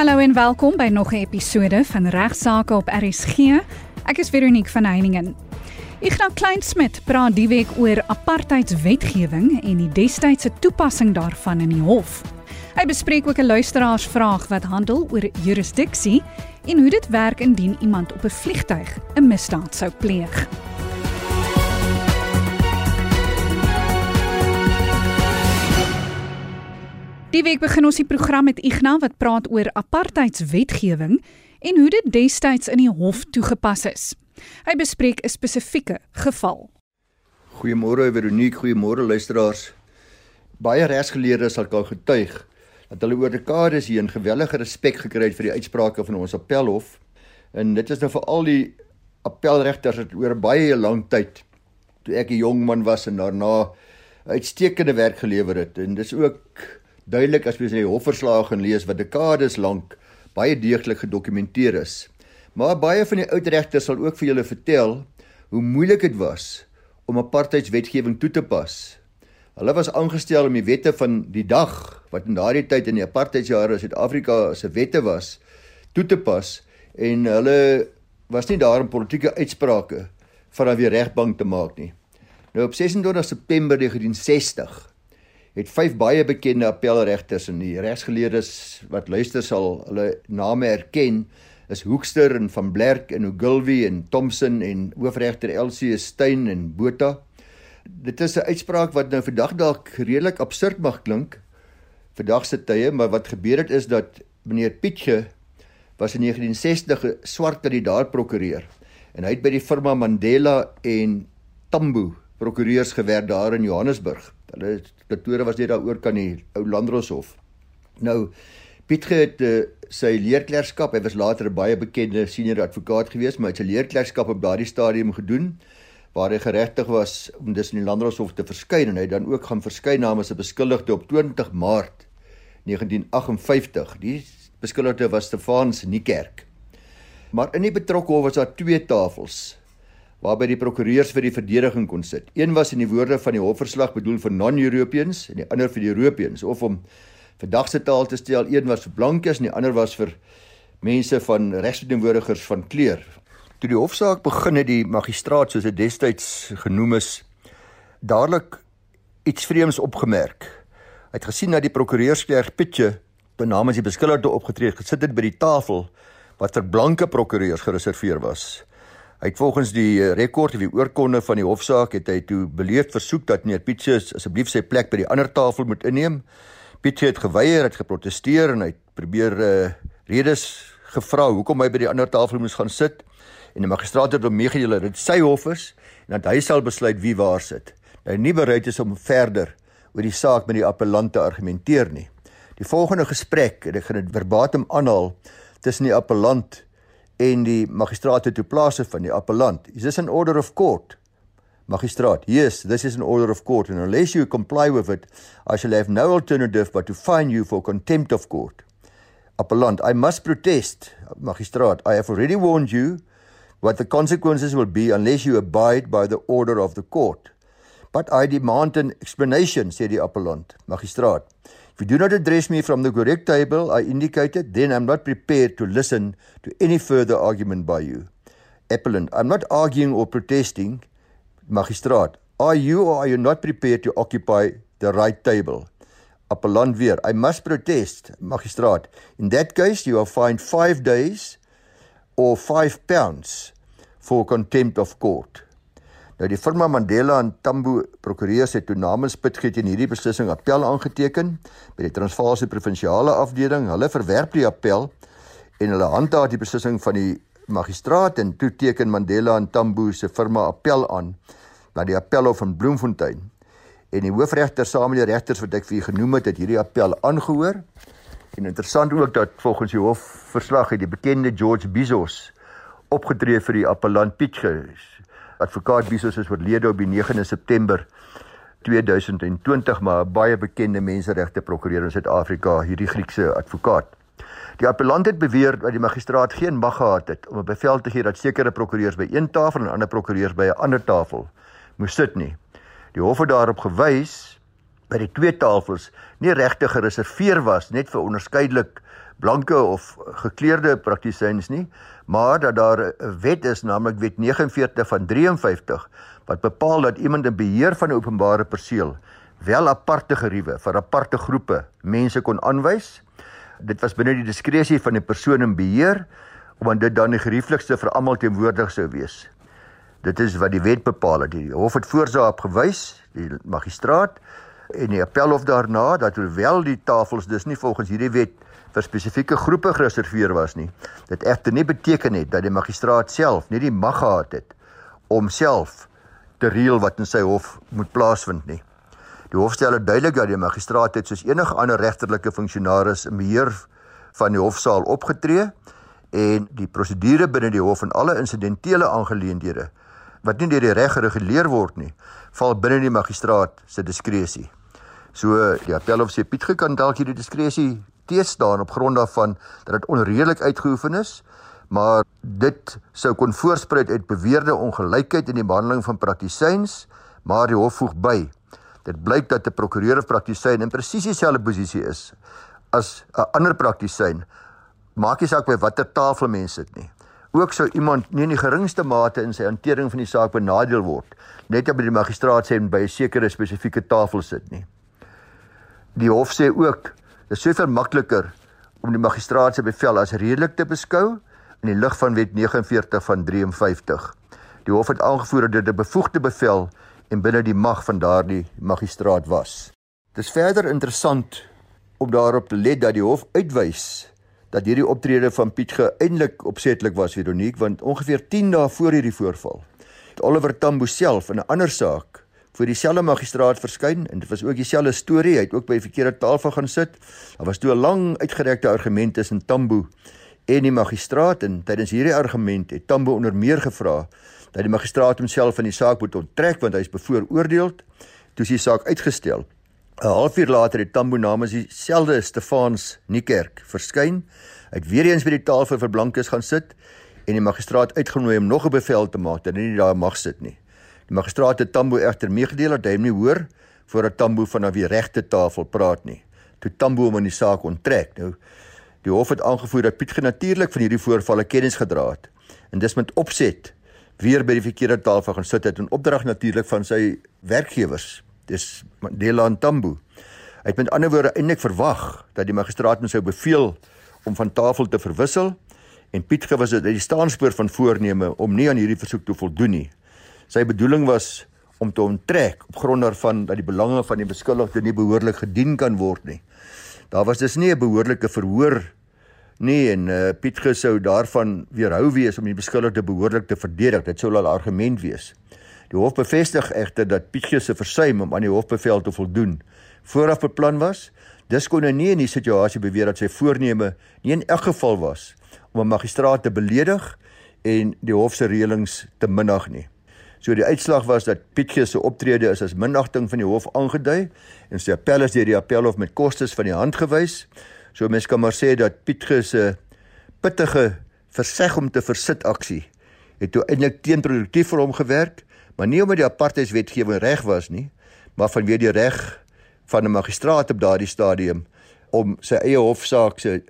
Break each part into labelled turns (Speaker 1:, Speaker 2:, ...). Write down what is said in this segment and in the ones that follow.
Speaker 1: Hallo en welkom by nog 'n episode van Regsake op RSG. Ek is Veronique van Heiningen. Ignas Kleinsmid praat die week oor apartheidswetgewing en die destydse toepassing daarvan in die hof. Hy bespreek ook 'n luisteraarsvraag wat handel oor jurisdiksie en hoe dit werk indien iemand op 'n vliegtyg 'n misdaad sou pleeg. Die week begin ons die program met Ignas wat praat oor apartheidswetgewing en hoe dit destyds in die hof toegepas is. Hy bespreek 'n spesifieke geval.
Speaker 2: Goeiemôre Veronique, goeiemôre luisteraars. Baie regsgeleerdes sal kan getuig dat hulle oor dekades heen gewellige respek gekry het vir die uitsprake van ons appelhof. En dit is nou vir al die appelregters wat oor baie lang tyd toe ek 'n jong man was en daarna uitstekende werk gelewer het. En dis ook duidelik as jy die hofverslae gaan lees wat dekades lank baie deeglik gedokumenteer is. Maar baie van die oud regters sal ook vir julle vertel hoe moeilik dit was om apartheidswetgewing toe te pas. Hulle was aangestel om die wette van die dag wat in daardie tyd in die apartheidsjare in Suid-Afrika se wette was toe te pas en hulle was nie daar om politieke uitsprake van 'n weer regbank te maak nie. Nou op 26 September 1960 het vyf baie bekende appelregters en die regsgeleerdes wat luister sal hulle name erken is Hoekster en van Blerk en Ogilvy en Thomson en hoofregter Elsie Steyn en Botha. Dit is 'n uitspraak wat nou vandag dalk redelik absurd mag klink vandag se tye, maar wat gebeur het is dat meneer Pietje was in 1960 'n swart kandidaat prokureur en hy het by die firma Mandela en Tambo prokureurs gewerk daar in Johannesburg. Hulle kantore was net daaroor kan die ou Landroshof. Nou Piet het uh, sy leerklerskap, hy was later 'n baie bekende senior advokaat gewees, maar hy het sy leerklerskap op daardie stadium gedoen waar hy geregtig was om dus in die Landroshof te verskyn en hy dan ook gaan verskyn namens 'n beskuldigde op 20 Maart 1958. Die beskuldigde was Stefans Niekerk. Maar in die betrokke hof was daar twee tafels waarby die prokureurs vir die verdediging kon sit. Een was in die woorde van die hofverslag bedoel vir non-Europeans en die ander vir die Europeans of om vandag se taal te stel, een was vir blankes en die ander was vir mense van regsverteenwoordigers van kleur. Toe die hofsaak begin het die magistraat soos dit destyds genoem is dadelik iets vreemds opgemerk. Hy het gesien dat die prokureursklerk Pitje benamens die beskuldigde opgetree het gesit het by die tafel wat vir blanke prokureurs gereserveer was. Hy het volgens die eh, rekord of die oorkonde van die hofsaak het hy toe beleefd versoek dat meneer Pietse asseblief sy plek by die ander tafel moet inneem. Pietse het geweier, het geprotesteer en hy het probeer uh, redes gevra hoekom hy by die ander tafel moes gaan sit. En die magistraat het hom meegedeel dat dit sy hof is en dat hy sal besluit wie waar sit. Hy nie bereid is om verder oor die saak met die appellant te argumenteer nie. Die volgende gesprek, ek gaan dit verbatim aanhaal tussen die appellant en die magistraat het toeplase van die appellant. Is this an order of court? Magistraat, yes, this is an order of court and unless you comply with it, I shall have no alternative but to fine you for contempt of court. Appellant, I must protest. Magistraat, I have already warned you what the consequences will be unless you abide by the order of the court. But I demand an explanation, said the appellant. Magistraat, If you do not address me from the correct table I indicated, then I'm not prepared to listen to any further argument by you. Appellant, I'm not arguing or protesting. Magistraat, are you or are you not prepared to occupy the right table? Appellant weer, I must protest. Magistraat, in that case you are fined 5 days or 5 pounds for contempt of court. Nou die firma Mandela en Tambo prokureurs het toe namens Pitget teen hierdie beslissing appel aangeteken by die Transvaalse provinsiale afdeling. Hulle verwerp die appel en hulle handhaaf die beslissing van die magistraat en toe teken Mandela en Tambo se firma appel aan na die appelhof van Bloemfontein. En die hoofregter saam met die regters wat ek vir u genoem het, het hierdie appel aangehoor. En interessant ook dat volgens die hofverslag het die bekende George Bizos opgetree vir die appellant Pitget advokaat Bisos is oorlede op die 9de September 2020 maar 'n baie bekende menseregte prokureur in Suid-Afrika, hierdie Griekse advokaat. Die appellant het beweer dat die magistraat geen mag gehad het om 'n bevel te gee dat sekere prokureurs by een tafel en ander prokureurs by 'n ander tafel moes sit nie. Die hof het daarop gewys dat die twee tafels nie regtig gereserveer was net vir onderskeidelik blanke of gekleurde praktisyns nie, maar dat daar 'n wet is, naamlik Wet 49 van 53 wat bepaal dat iemand in beheer van 'n openbare perseel wel aparte geriewe vir aparte groepe mense kon aanwys. Dit was binne die diskresie van die persoon in beheer omdat dit dan die gerieflikste vir almal teenwoordig sou wees. Dit is wat die wet bepaal het. Die hof het voorsaap gewys, die magistraat en die appelhof daarna dat hoewel die tafels dus nie volgens hierdie wet vir spesifieke groepe gereserveer was nie, dit egter nie beteken het dat die magistraat self nie die mag gehad het om self te reël wat in sy hof moet plaasvind nie. Die hof stel duidelik dat die magistraat het soos enige ander regterlike funksionaris in beheer van die hofsaal opgetree en die prosedure binne die hof en alle insidentele aangeleenthede wat nie deur die reg gereguleer word nie, val binne die magistraat se diskresie. So die appelhof sê Piet kan dalk hierdie diskresie teestaan op grond daarvan dat dit onredelik uitgeoefen is, maar dit sou kon voorspruit uit beweerde ongelykheid in die behandeling van praktisyns, maar die hof voeg by dit blyk dat 'n prokureur of praktisyn in presies dieselfde posisie is as 'n ander praktisyn maak nie saak by watter tafel mense sit nie ook sou iemand nie in die geringste mate in sy hantering van die saak benadeel word net omdat die magistraat sê by 'n sekere spesifieke tafel sit nie. Die hof sê ook dit is soveel makliker om die magistraat se bevel as redelik te beskou in die lig van wet 49 van 53. Die hof het aangevoer dat dit 'n bevoegde bevel en binne die mag van daardie magistraat was. Dit is verder interessant om daarop te let dat die hof uitwys dat hierdie optrede van Piet geëindelik opsetlik was Veronique want ongeveer 10 dae voor hierdie voorval het Oliver Tambo self in 'n ander saak voor dieselfde magistraat verskyn en dit was ook dieselfde storie hy het ook by die verkeerde tafel gaan sit daar was toe 'n lang uitgerekte argument tussen Tambo en die magistraat en tydens hierdie argument het Tambo onder meer gevra dat die magistraat homself van die saak moet onttrek want hy is bevooroordeel toe is die saak uitgestel 'n halfuur later het Tambo namens dieselfde Stefans Niekerk verskyn. Hy het weer eens by die tafel vir blankes gaan sit en die magistraat uitgenooi om nog 'n bevel te maak dat hy nie daar mag sit nie. Die magistraat het Tambo egter meegedeel dat hy hom nie hoor voordat Tambo vanaf die regte tafel praat nie. Toe Tambo hom in die saak onttrek. Nou die hof het aangevoer dat Piet natuurlik van hierdie voorvalle kennis gedra het en dis met opset weer by die verkeerde tafel gaan sit het in opdrag natuurlik van sy werkgewers dis Mandela en Tambo. Hy het met ander woorde eintlik verwag dat die magistraat hom sou beveel om van tafel te verwissel en Piet gewis het uit die staanspoor van voorneme om nie aan hierdie versoek te voldoen nie. Sy bedoeling was om te onttrek op grond daarvan dat die belange van die beskuldigde nie behoorlik gedien kan word nie. Daar was dus nie 'n behoorlike verhoor nie en uh, Piet gesou daarvan weerhou wees om die beskuldigde behoorlik te verdedig. Dit sou al 'n argument wees. Die hof bevestig egter dat Pietjie se versuim om aan die hofbevel te voldoen vooraf beplan was. Dis kon hy nie in die situasie beweer dat sy voorneme nie in elk geval was om 'n magistraat te beledig en die hof se reëlings te minag nie. So die uitslag was dat Pietjie se optrede is as minagting van die hof aangedui en sy appel is deur die appelhof met kostes van die hand gewys. So mens kan maar sê dat Pietjie se pittige verseg om te versit aksie het toe eintlik teenproduktief vir hom gewerk maar nie omdat die apartheidswetgewing reg was nie, maar vanweë die reg van 'n magistraat op daardie stadium om sy eie hofsaak se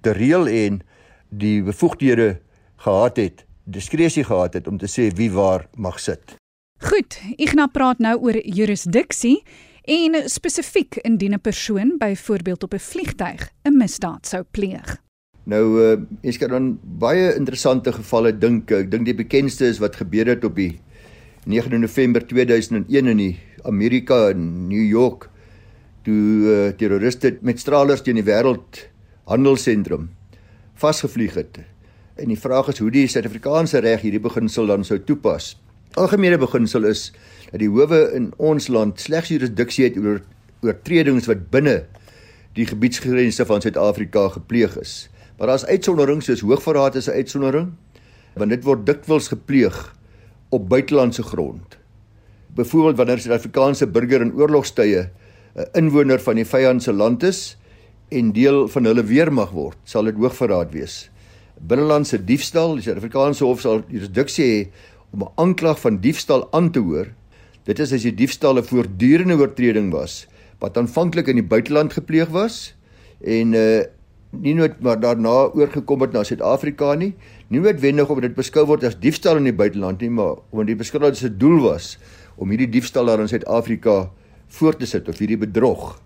Speaker 2: te reël en die bevoegdhede gehad het, diskresie gehad het om te sê wie waar mag sit.
Speaker 1: Goed, Ignas praat nou oor jurisdiksie en spesifiek indien 'n persoon byvoorbeeld op 'n vliegtyg 'n misdaad sou pleeg.
Speaker 2: Nou uh, ek kan dan baie interessante gevalle dink. Ek dink die bekendste is wat gebeur het op die 9 November 2001 in die Amerika in New York toe uh, terroriste met stralers teen die wêreld handelsentrum vasgevlieg het. En die vraag is hoe die Suid-Afrikaanse reg hierdie beginsel dan sou toepas. Algemene beginsel is dat die howe in ons land slegs jurisdiksie het oor oortredings wat binne die gebiedsgrense van Suid-Afrika gepleeg is. Maar daar's uitsonderings soos hoogverraad is 'n uitsondering want dit word dikwels gepleeg op buitelandse grond. Byvoorbeeld wanneer 'n Suid-Afrikaanse burger in oorlogstye 'n inwoner van die vyand se land is en deel van hulle weermag word, sal dit hoogverraad wees. Binnelandse diefstal, die Suid-Afrikaanse hof sal jurisdiksie hê om 'n aanklag van diefstal aan te hoor. Dit is as die diefstal 'n voortdurende oortreding was wat aanvanklik in die buiteland gepleeg was en uh nie net maar daarna oorgekom het na Suid-Afrika nie, nie noodwendig omdat dit beskou word as diefstal in die buiteland nie, maar omdat die beskuldigde se doel was om hierdie diefstal daar in Suid-Afrika voort te sit of hierdie bedrog.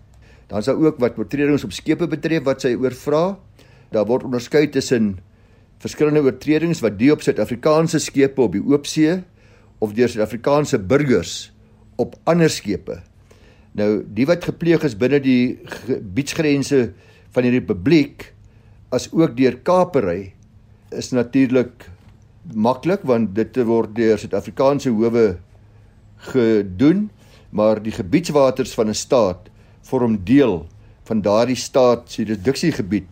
Speaker 2: Dan is daar ook wat oortredings op skepe betref wat sy oorvra. Daar word onderskei tussen verskillende oortredings wat die op Suid-Afrikaanse skepe op die oopsee of deur Suid-Afrikaanse burgers op ander skepe. Nou, die wat gepleeg is binne die gebiedsgrense van die republiek as ook deur kapery is natuurlik maklik want dit word deur Suid-Afrikaanse howe gedoen, maar die gebiedswaters van 'n staat vorm deel van daardie staat se jurisdiksiegebied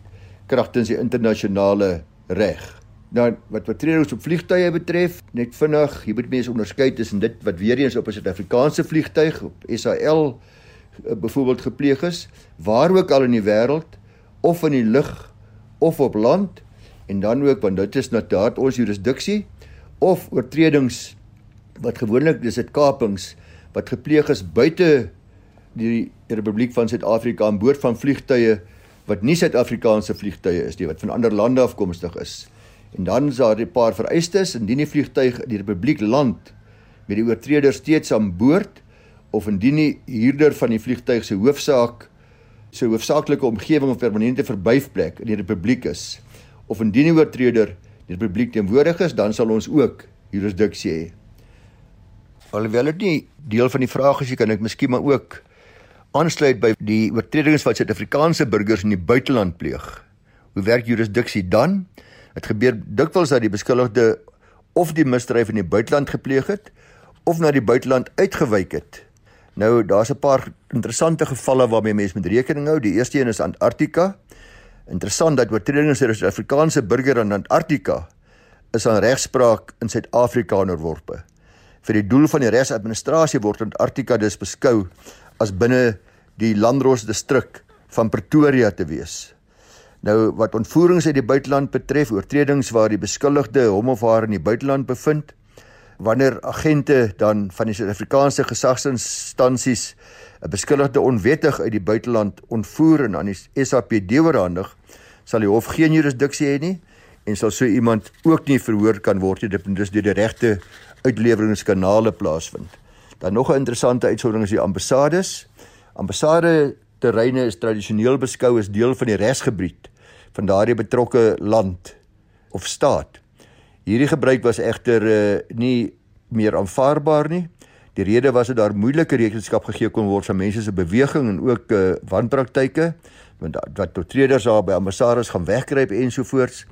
Speaker 2: kragtens die internasionale reg. Nou wat oortredings op vliegtye betref, net vinnig, jy moet mense onderskei tussen dit wat weer eens op 'n Suid-Afrikaanse vliegtyg op SAL eh, byvoorbeeld gepleeg is, waar ook al in die wêreld of in die lug of op land en dan ook want dit is natuurlik ons jurisdiksie of oortredings wat gewoonlik dis dit kapings wat gepleeg is buite die Republiek van Suid-Afrika aan boord van vliegtye wat nie Suid-Afrikaanse vliegtye is nie wat van ander lande afkomstig is. En dan is daar 'n paar vereistes indien die vliegtyg in die Republiek land met die oortreder steeds aan boord of indien die huurder van die vliegtyg se hoofsaak se hoofsaaklike omgewing of permanente verblyfplek in die Republiek is of indien die oortreder die Republiek teenwoordig is, dan sal ons ook jurisdiksie hê. Alhoewel dit nie deel van die vraag is, kan ek miskien maar ook aansluit by die oortredings wat Suid-Afrikaanse burgers in die buiteland pleeg. Hoe werk jurisdiksie dan? Dit gebeur dikwels dat die beskuldigde of die misdryf in die buiteland gepleeg het of na die buiteland uitgewyk het. Nou daar's 'n paar interessante gevalle waarmee mense moet rekening hou. Die eerste een is Antarktika. Interessant dat oortredings deur 'n Suid-Afrikaanse burger in Antarktika is aan regspraak in Suid-Afrika onderworpe. Vir die doel van die regsadministrasie word Antarktika dus beskou as binne die Landros distrik van Pretoria te wees. Nou wat ontvoerings uit die buiteland betref, oortredings waar die beskuldigde hom of haar in die buiteland bevind, wanneer agente dan van die Suid-Afrikaanse gesagsinstansies 'n beskuldigde onwettig uit die buiteland ontvoer en aan die SAPD oorhandig, sal die hof geen jurisdiksie hê nie en sal so iemand ook nie verhoor kan word nie, dit moet dus deur die regte uitleweringskanale plaasvind. Dan nog 'n interessante uitsondering is die ambassades. Ambassade terreine is tradisioneel beskou as deel van die regsgebied van daardie betrokke land of staat. Hierdie gebruik was egter uh, nie meer aanvaarbaar nie. Die rede was dat daar moeilike rekenskap gegee kon word van mense se beweging en ook uh, wanpraktyke want wat tot treders daar by ambassades gaan wegkruip ensovoorts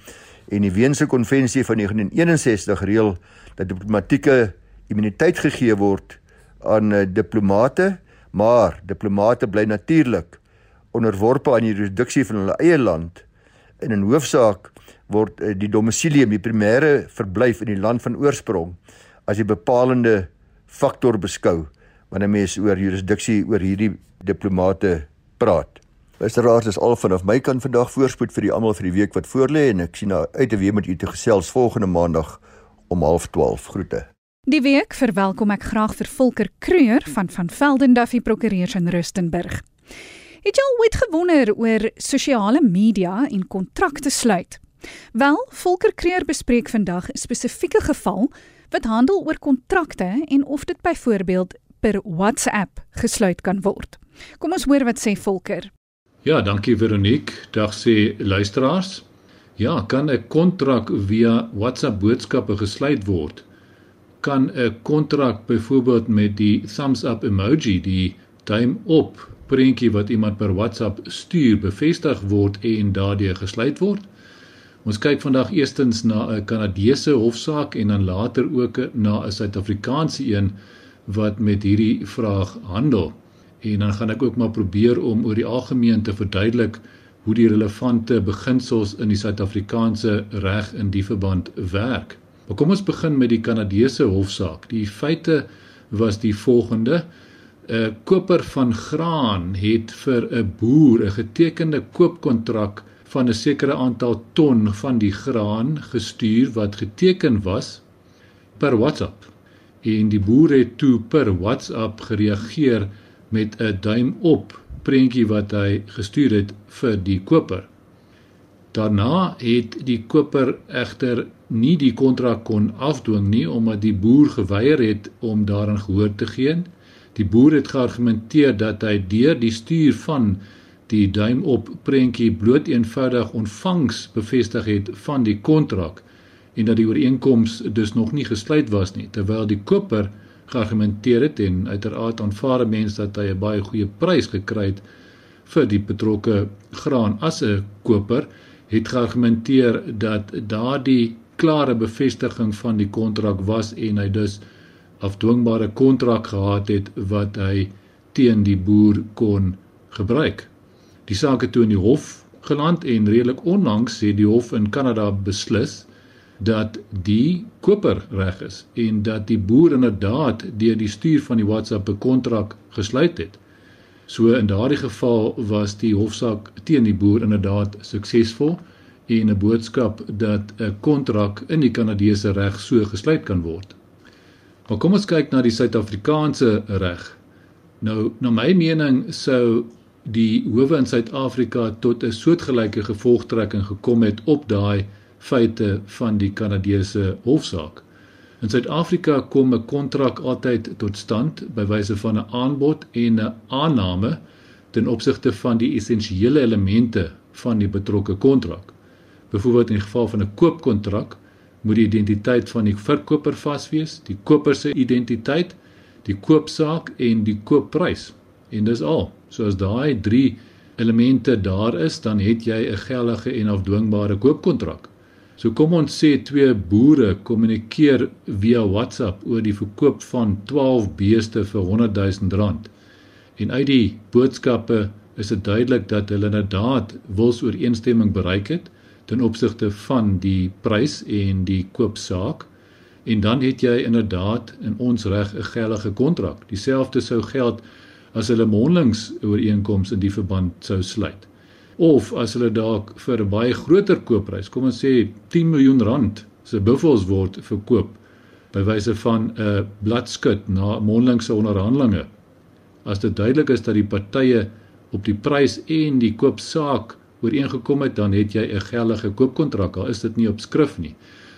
Speaker 2: en die Weense konvensie van 1961 reël dat diplomatieke immuniteit gegee word aan uh, diplomate, maar diplomate bly natuurlik onderworpe aan die jurisdiksie van hulle eie land en in hoofsaak word uh, die domisilium, die primêre verblyf in die land van oorsprong as die bepalende faktor beskou wanneer mense oor jurisdiksie oor hierdie diplomate praat. Luisteraars, dis al vanaf my kant vandag voorspoed vir die almal vir die week wat voorlê en ek sien nou uit te weer met u te gesels volgende maandag om 12:30. Groete.
Speaker 1: Die week verwelkom ek graag vir Volker Kreur van van Velden Duffy Prokureurs in Rustenburg. Het jy al ooit gewonder oor sosiale media en kontrakte sluit? Wel, Volker Kreur bespreek vandag 'n spesifieke geval wat handel oor kontrakte en of dit byvoorbeeld per WhatsApp gesluit kan word. Kom ons hoor wat sê Volker.
Speaker 3: Ja, dankie Veronique. Dag sê luisteraars. Ja, kan 'n kontrak via WhatsApp boodskappe gesluit word? Kan 'n kontrak byvoorbeeld met die thumbs up emoji, die duim op prentjie wat iemand per WhatsApp stuur, bevestig word en daardeur gesluit word? Ons kyk vandag eerstens na 'n Kanadese hofsaak en dan later ook na 'n Suid-Afrikaanse een wat met hierdie vraag handel en dan gaan ek ook maar probeer om oor die algemeen te verduidelik hoe die relevante beginsels in die Suid-Afrikaanse reg in die verband werk. Maar kom ons begin met die Kanadese hofsaak. Die feite was die volgende: 'n koper van graan het vir 'n boer 'n getekende koopkontrak van 'n sekere aantal ton van die graan gestuur wat geteken was per WhatsApp. En die boer het toe per WhatsApp gereageer met 'n duim op prentjie wat hy gestuur het vir die koper. Daarna het die koper egter nie die kontrak kon afdwing nie omdat die boer geweier het om daaraan gehoor te gee. Die boer het geargumenteer dat hy deur die stuur van die duim op prentjie bloot eenvoudig ontvangs bevestig het van die kontrak en dat die ooreenkoms dus nog nie gesluit was nie terwyl die koper geargumenteer het en uiteraard aanvaar mense dat hy 'n baie goeie prys gekry het vir die betrokke graan as 'n koper het geargumenteer dat daardie klare bevestiging van die kontrak was en hy dus afdwingbare kontrak gehad het wat hy teen die boer kon gebruik. Die saak het toe in die hof geland en redelik onlangs het die hof in Kanada beslis dat die koper reg is en dat die boer inderdaad deur die stuur van die WhatsApp 'n kontrak gesluit het. So in daardie geval was die hofsaak teen die boer inderdaad suksesvol en 'n boodskap dat 'n kontrak in die Kanadese reg so gesluit kan word. Maar kom ons kyk na die Suid-Afrikaanse reg. Nou, na my mening sou die howe in Suid-Afrika tot 'n soortgelyke gevolgtrekking gekom het op daai feite van die Kanadese hofsaak. In Suid-Afrika kom 'n kontrak altyd tot stand by wyse van 'n aanbod en 'n aanname ten opsigte van die essensiële elemente van die betrokke kontrak. Byvoorbeeld in die geval van 'n koopkontrak moet die identiteit van die verkoper vas wees, die koper se identiteit, die koopsaak en die koopprys. En dis al. So as daai 3 elemente daar is, dan het jy 'n geldige en afdwingbare koopkontrak. So kom ons sê twee boere kommunikeer via WhatsApp oor die verkoop van 12 beeste vir 100 000 rand. En uit die boodskappe is dit duidelik dat hulle inderdaad wilsooreenstemming bereik het ten opsigte van die prys en die koopsaak. En dan het jy inderdaad in ons reg 'n geldige kontrak. Dieselfde sou geld as hulle mondelings ooreenkomste in die verband sou sluit. Of as hulle dalk vir 'n baie groter koopprys, kom ons sê 10 miljoen rand se buffels word verkoop by wyse van 'n bladskut na mondelingse onderhandelinge. As dit duidelik is dat die partye op die prys en die koopsaak ooreengekom het, dan het jy 'n geldige koopkontrak al is dit nie op skrif nie.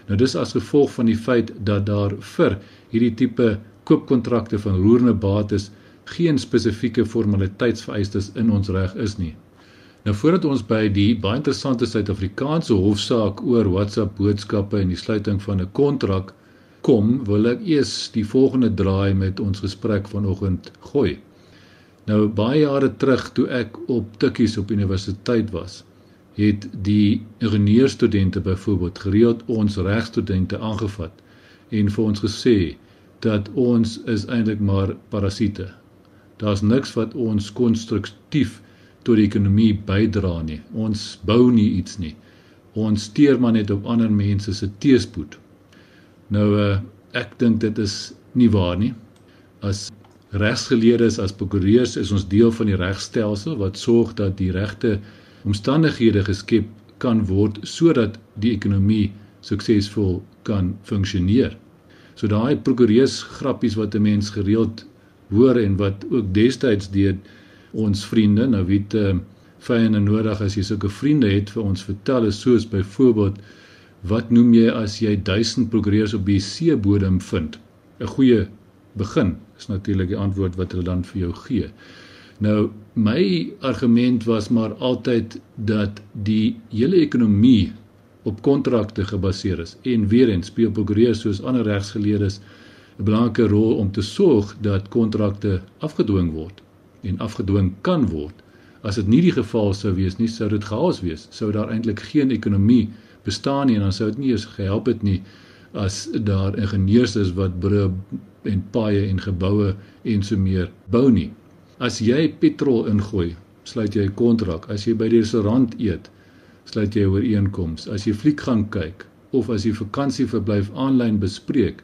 Speaker 3: Nou dis as gevolg van die feit dat daar vir hierdie tipe koopkontrakte van roerende bates geen spesifieke formaliteitsvereistes in ons reg is nie. Nou voordat ons by die baie interessante Suid-Afrikaanse hofsaak oor WhatsApp boodskappe en die sluiting van 'n kontrak kom, wil ek eers die volgende draai met ons gesprek vanoggend gooi. Nou baie jare terug toe ek op Tikkies op universiteit was, het die ingenieurstudente byvoorbeeld gereeld ons regstudente aangevat en vir ons gesê dat ons is eintlik maar parasiete daar's niks wat ons konstruktief tot die ekonomie bydra nie. Ons bou nie iets nie. Ons steur maar net op ander mense se teespoed. Nou uh, ek dink dit is nie waar nie. As regsgeleerdes as prokureurs is ons deel van die regstelsel wat sorg dat die regte omstandighede geskep kan word sodat die ekonomie suksesvol kan funksioneer. So daai prokureurs grappies wat 'n mens gereeld hoor en wat ook destyds deur ons vriende nou weet uh, vyande nodig as jy sulke vriende het vir ons vertel is soos byvoorbeeld wat noem jy as jy 1000 progrees op die seebodem vind 'n goeie begin is natuurlik die antwoord wat hulle dan vir jou gee nou my argument was maar altyd dat die hele ekonomie op kontrakte gebaseer is en weer eens speel progrees soos ander regsgeleerdes 'n belangrike rol om te sorg dat kontrakte afgedwing word en afgedwing kan word. As dit nie die geval sou wees nie, sou dit chaos wees. Sou daar eintlik geen ekonomie bestaan nie en dan sou dit nie eens gehelp het nie as daar ingenieurs is wat en paaie en geboue en so meer bou nie. As jy petrol ingooi, sluit jy 'n kontrak. As jy by die restaurant eet, sluit jy 'n ooreenkoms. As jy fliek gaan kyk of as jy vakansieverblyf aanlyn bespreek,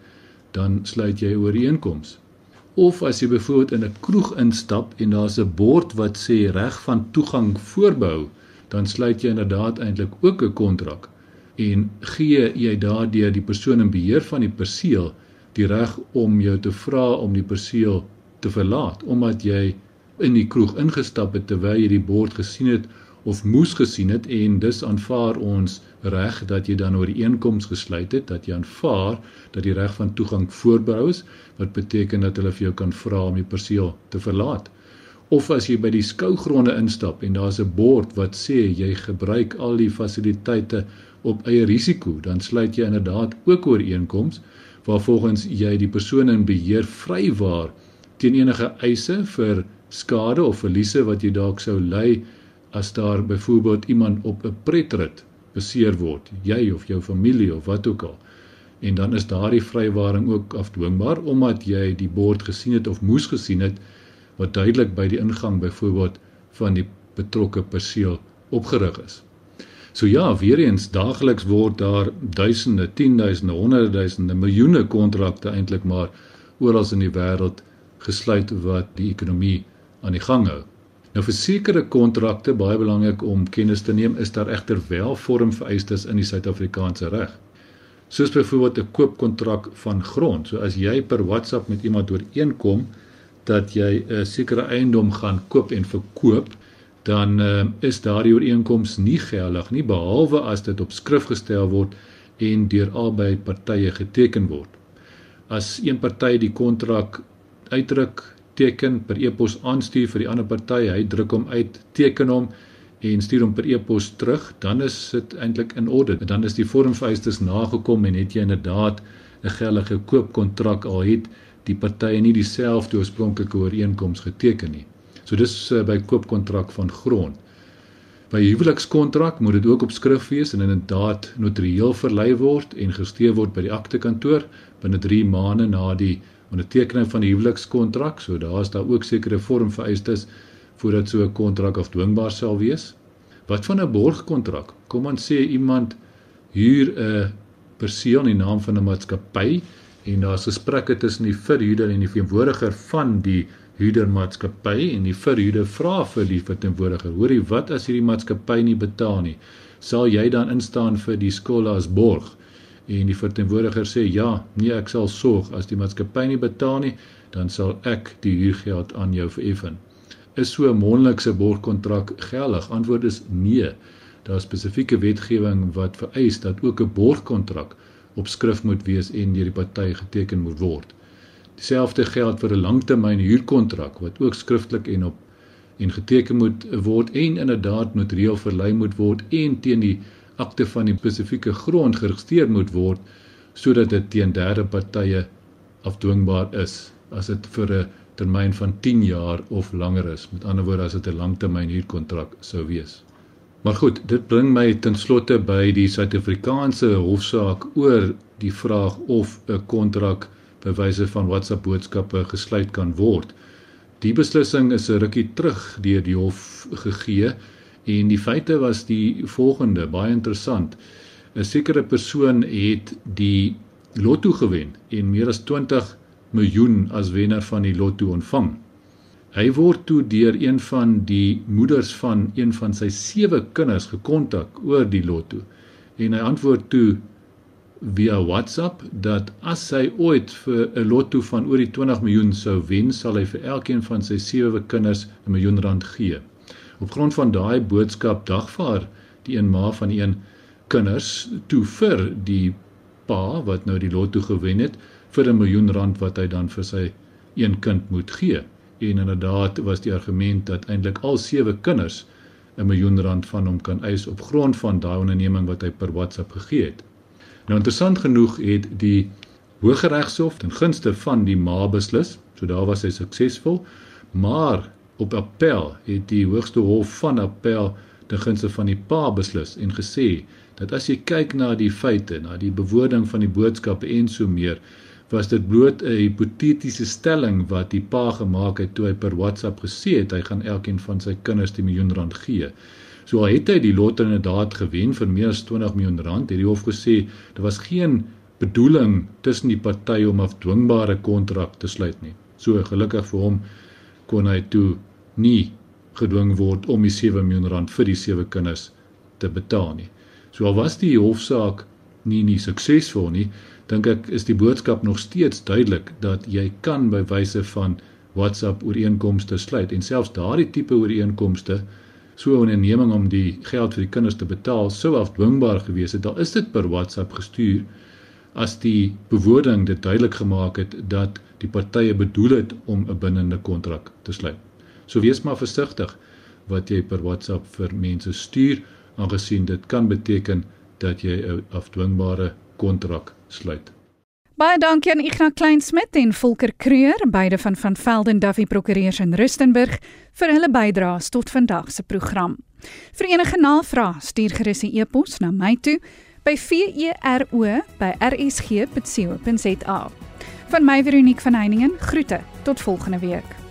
Speaker 3: dan sluit jy ooreenkoms. Of as jy byvoorbeeld in 'n kroeg instap en daar's 'n bord wat sê reg van toegang voorbehou, dan sluit jy inderdaad eintlik ook 'n kontrak en gee jy daardeur die persoon in beheer van die perseel die reg om jou te vra om die perseel te verlaat omdat jy in die kroeg ingestap het terwyl jy die bord gesien het of moes gesien het en dis aanvaar ons reg dat jy dan oor die einkoms gesluit het dat jy aanvaar dat die reg van toegang voorbehou is wat beteken dat hulle vir jou kan vra om die perseel te verlaat. Of as jy by die skougronde instap en daar's 'n bord wat sê jy gebruik al die fasiliteite op eie risiko dan sluit jy inderdaad ook oor einkoms waar volgens jy die persoon in beheer vrywaar teen enige eise vir skade of verliese wat jy dalk sou ly as daar byvoorbeeld iemand op 'n pretrit beseer word, jy of jou familie of wat ook al. En dan is daardie vrywaring ook afdwingbaar omdat jy die bord gesien het of moes gesien het wat duidelik by die ingang byvoorbeeld van die betrokke perseel opgerig is. So ja, weer eens daagliks word daar duisende, tienduisende, honderde duisende, miljoene kontrakte eintlik maar oral in die wêreld gesluit wat die ekonomie aan die gang hou. Nou vir sekere kontrakte baie belangrik om kennis te neem is daar egter wel vormvereistes in die Suid-Afrikaanse reg. Soos byvoorbeeld 'n koopkontrak van grond. So as jy per WhatsApp met iemand ooreenkom dat jy 'n sekere eiendom gaan koop en verkoop, dan uh, is daardie ooreenkoms nie geldig nie behalwe as dit op skrift gestel word en deur albei partye geteken word. As een party die kontrak uitdruk teken per e-pos aanstuur vir die ander party, hy druk hom uit, teken hom en stuur hom per e-pos terug, dan is dit eintlik in orde. Dan is die vormvereistes nagekom en het jy inderdaad 'n geldige koopkontrak al het die partye nie dieselfde oorspronklike ooreenkoms geteken nie. So dis uh, by koopkontrak van grond. By huwelikskontrak moet dit ook op skrif wees en inderdaad notarieel verlei word en gesteun word by die aktekantoor binne 3 maande na die ondertekening van die huwelikskontrak, so daar's daar ook sekere vormvereistes voordat so 'n kontrak afdwingbaar sal wees. Wat van 'n borgkontrak? Kom ons sê iemand huur 'n perseel in die naam van 'n maatskappy en daar's gesprekke tussen die verhuurder en die verteenwoordiger van die huurdermaatskappy en die verhuurder vra vir die verteenwoordiger: "Hoorie, wat as hierdie maatskappy nie betaal nie? Sal jy dan instaan vir die skuld as borg?" en die verteenwoordiger sê ja, nee, ek sal sorg as die maatskappy nie betaal nie, dan sal ek die huurgeld aan jou vereffen. Is so 'n mondelikse borgkontrak geldig? Antwoord is nee. Daar is spesifieke wetgewing wat vereis dat ook 'n borgkontrak op skrif moet wees en deur die party geteken moet word. Dieselfde geld vir 'n langtermyn huurkontrak wat ook skriftelik en op en geteken moet word en inderdaad notarieel verlei moet word en teen die akte van die spesifieke grond geregistreer moet word sodat dit teen derde partye afdwingbaar is as dit vir 'n termyn van 10 jaar of langer is. Met ander woorde as dit 'n langtermyn huurkontrak sou wees. Maar goed, dit bring my ten slotte by die Suid-Afrikaanse hofsaak oor die vraag of 'n kontrak by wyse van WhatsApp boodskappe gesluit kan word. Die beslissing is 'n rukkie terug deur die hof gegee En die feite was die volgende, baie interessant. 'n Sekere persoon het die lotto gewen en meer as 20 miljoen as wenner van die lotto ontvang. Hy word toe deur een van die moeders van een van sy sewe kinders gekontak oor die lotto en hy antwoord toe via WhatsApp dat as hy ooit vir 'n lotto van oor die 20 miljoen sou wen, sal hy vir elkeen van sy sewe kinders 'n miljoen rand gee. Op grond van daai boodskap dagvaar die een ma van een kinders toe vir die pa wat nou die lotto gewen het vir 'n miljoen rand wat hy dan vir sy een kind moet gee. En inderdaad was die argument dat eintlik al sewe kinders 'n miljoen rand van hom kan eis op grond van daai onderneming wat hy per WhatsApp gegee het. Nou interessant genoeg het die Hooggeregshof ten gunste van die ma beslis, so daar was hy suksesvol, maar op appel het die hoogste hof van appel ten gunste van die pa beslis en gesê dat as jy kyk na die feite, na die bewoording van die boodskappe en so meer, was dit bloot 'n hipotetiese stelling wat die pa gemaak het toe hy per WhatsApp gesê het hy gaan elkeen van sy kinders die miljoen rand gee. So al het hy die lot inderdaad gewen vir meer as 20 miljoen rand, het die hof gesê daar was geen bedoeling tussen die partye om 'n afdwingbare kontrak te sluit nie. So gelukkig vir hom kon hy toe nie gedwing word om die 7 miljoen rand vir die sewe kinders te betaal nie. So al was die hofsaak nie nie suksesvol nie, dink ek is die boodskap nog steeds duidelik dat jy kan by wyse van WhatsApp ooreenkomste sluit en selfs daardie tipe ooreenkomste so 'n onderneming om die geld vir die kinders te betaal sou afdwingbaar gewees het, dan is dit per WhatsApp gestuur as die bewoording dit duidelik gemaak het dat die partye bedoel het om 'n bindende kontrak te sluit. So wees maar versigtig wat jy per WhatsApp vir mense stuur aangesien dit kan beteken dat jy 'n afdwingbare kontrak sluit.
Speaker 1: Baie dankie aan Ignas Kleinsmid en Volker Kreur, beide van van Velden Duffy Prokureurs in Rustenburg vir hulle bydraes tot vandag se program. Vir enige navrae, stuur gerus 'n e-pos na my toe by vero@rsg.co.za. Van my Veronique van Heiningen, groete tot volgende week.